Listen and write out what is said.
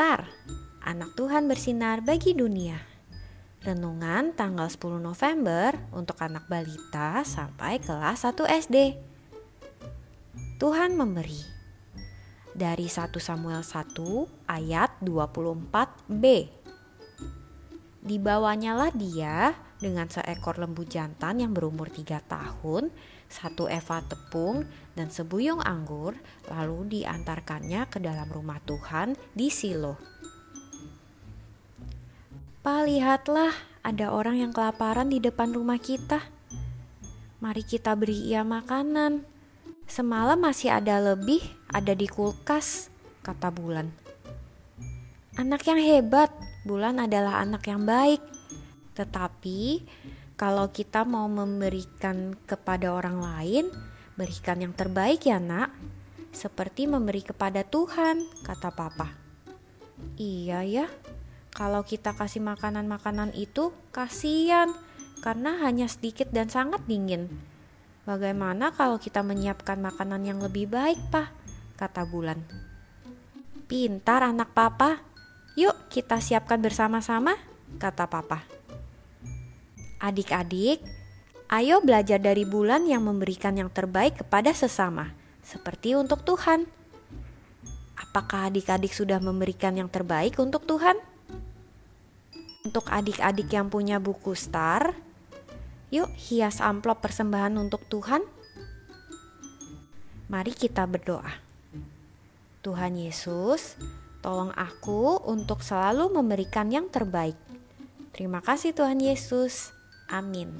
Star, anak Tuhan bersinar bagi dunia. Renungan tanggal 10 November untuk anak balita sampai kelas 1 SD. Tuhan memberi. Dari 1 Samuel 1 ayat 24b. Dibawanyalah dia dengan seekor lembu jantan yang berumur tiga tahun satu eva tepung, dan sebuyung anggur, lalu diantarkannya ke dalam rumah Tuhan di Silo. Pak, lihatlah, ada orang yang kelaparan di depan rumah kita. Mari kita beri ia makanan. Semalam masih ada lebih, ada di kulkas, kata Bulan. Anak yang hebat, Bulan adalah anak yang baik. Tetapi kalau kita mau memberikan kepada orang lain, berikan yang terbaik ya nak. Seperti memberi kepada Tuhan, kata papa. Iya ya, kalau kita kasih makanan-makanan itu, kasihan karena hanya sedikit dan sangat dingin. Bagaimana kalau kita menyiapkan makanan yang lebih baik, Pak? kata Bulan. Pintar anak papa. Yuk kita siapkan bersama-sama, kata papa. Adik-adik, ayo belajar dari bulan yang memberikan yang terbaik kepada sesama, seperti untuk Tuhan. Apakah adik-adik sudah memberikan yang terbaik untuk Tuhan? Untuk adik-adik yang punya buku star, yuk hias amplop persembahan untuk Tuhan. Mari kita berdoa. Tuhan Yesus, tolong aku untuk selalu memberikan yang terbaik. Terima kasih Tuhan Yesus. Amin.